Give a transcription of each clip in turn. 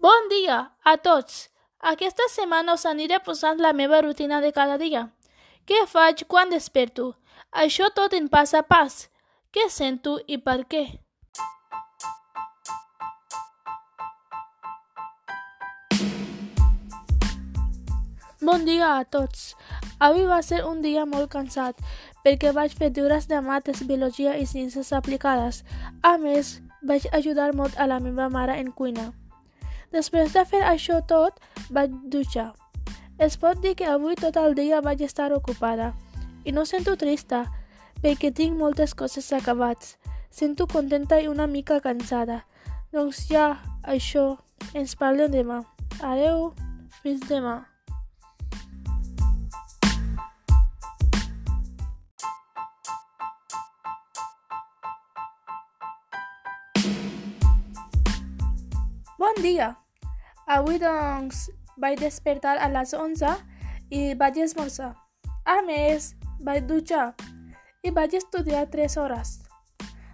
Bon dia a tots! Aquesta setmana us aniré posant la meva rutina de cada dia. Què faig quan desperto? Això tot en pas a pas. Què sento i per què? Bon dia a tots! Avui va ser un dia molt cansat perquè vaig fer deures de mates, biologia i ciències aplicades. A més, vaig ajudar molt a la meva mare en cuina. Després de fer això tot, vaig dutxar. Es pot dir que avui tot el dia vaig estar ocupada. I no sento trista, perquè tinc moltes coses acabats. Sento contenta i una mica cansada. Doncs ja, això, ens parlem demà. Adeu, fins demà. Bon dia! Avui, doncs, vaig despertar a les 11 i vaig esmorzar. A més, vaig dutxar i vaig estudiar 3 hores.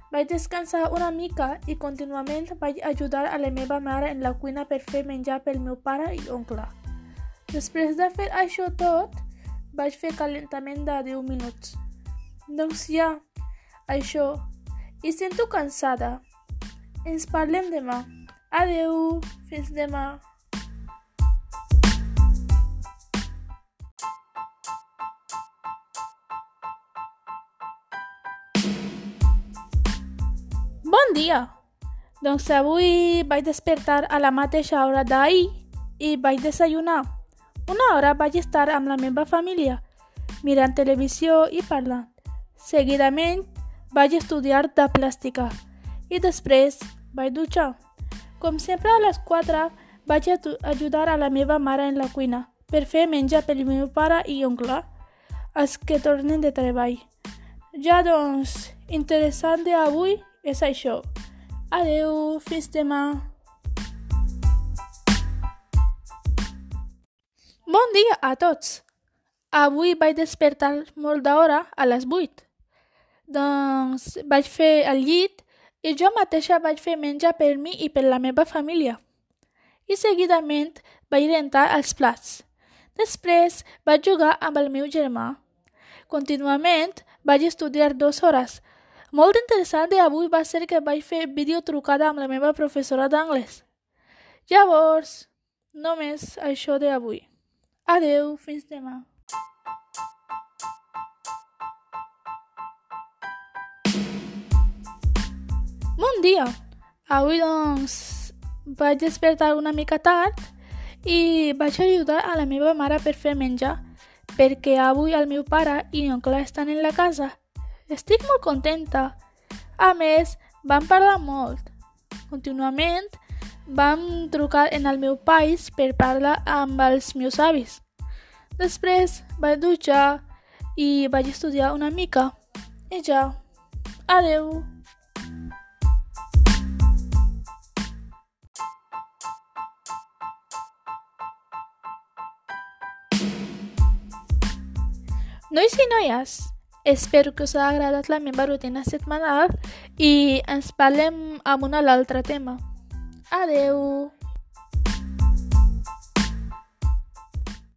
Vaig descansar una mica i contínuament vaig ajudar a la meva mare en la cuina per fer menjar pel meu pare i oncle. Després de fer això tot, vaig fer calentament de 10 minuts. Doncs ja, això. I sento cansada. Ens parlem demà. Adeu, fins demà. Bon dia! Doncs avui vaig despertar a la mateixa hora d'ahir i vaig desayunar. Una hora vaig estar amb la meva família, mirant televisió i parlant. Seguidament vaig estudiar de plàstica i després vaig dutxar. Com sempre a les 4 vaig ajudar a la meva mare en la cuina per fer menjar pel meu pare i oncle, els que tornen de treball. Ja doncs, interessant d'avui és això. Adeu, fins demà. Bon dia a tots! Avui vaig despertar molt d'hora a les 8. Doncs vaig fer el llit i jo mateixa vaig fer menjar per mi i per la meva família. I seguidament vaig rentar els plats. Després vaig jugar amb el meu germà. Continuament vaig estudiar dues hores. Molt interessant d'avui va ser que vaig fer videotrucada amb la meva professora d'anglès. Llavors, només això d'avui. Adeu, fins demà. Dia! Avui, doncs, vaig despertar una mica tard i vaig ajudar a la meva mare per fer menjar, perquè avui el meu pare i oncle estan en la casa. Estic molt contenta. A més, vam parlar molt. Continuament, vam trucar en el meu país per parlar amb els meus avis. Després vaig dutxar i vaig estudiar una mica. I ja. Adeu! Nois i noies, espero que us ha agradat la meva rutina setmanal i ens parlem amb un altre tema. Adeu!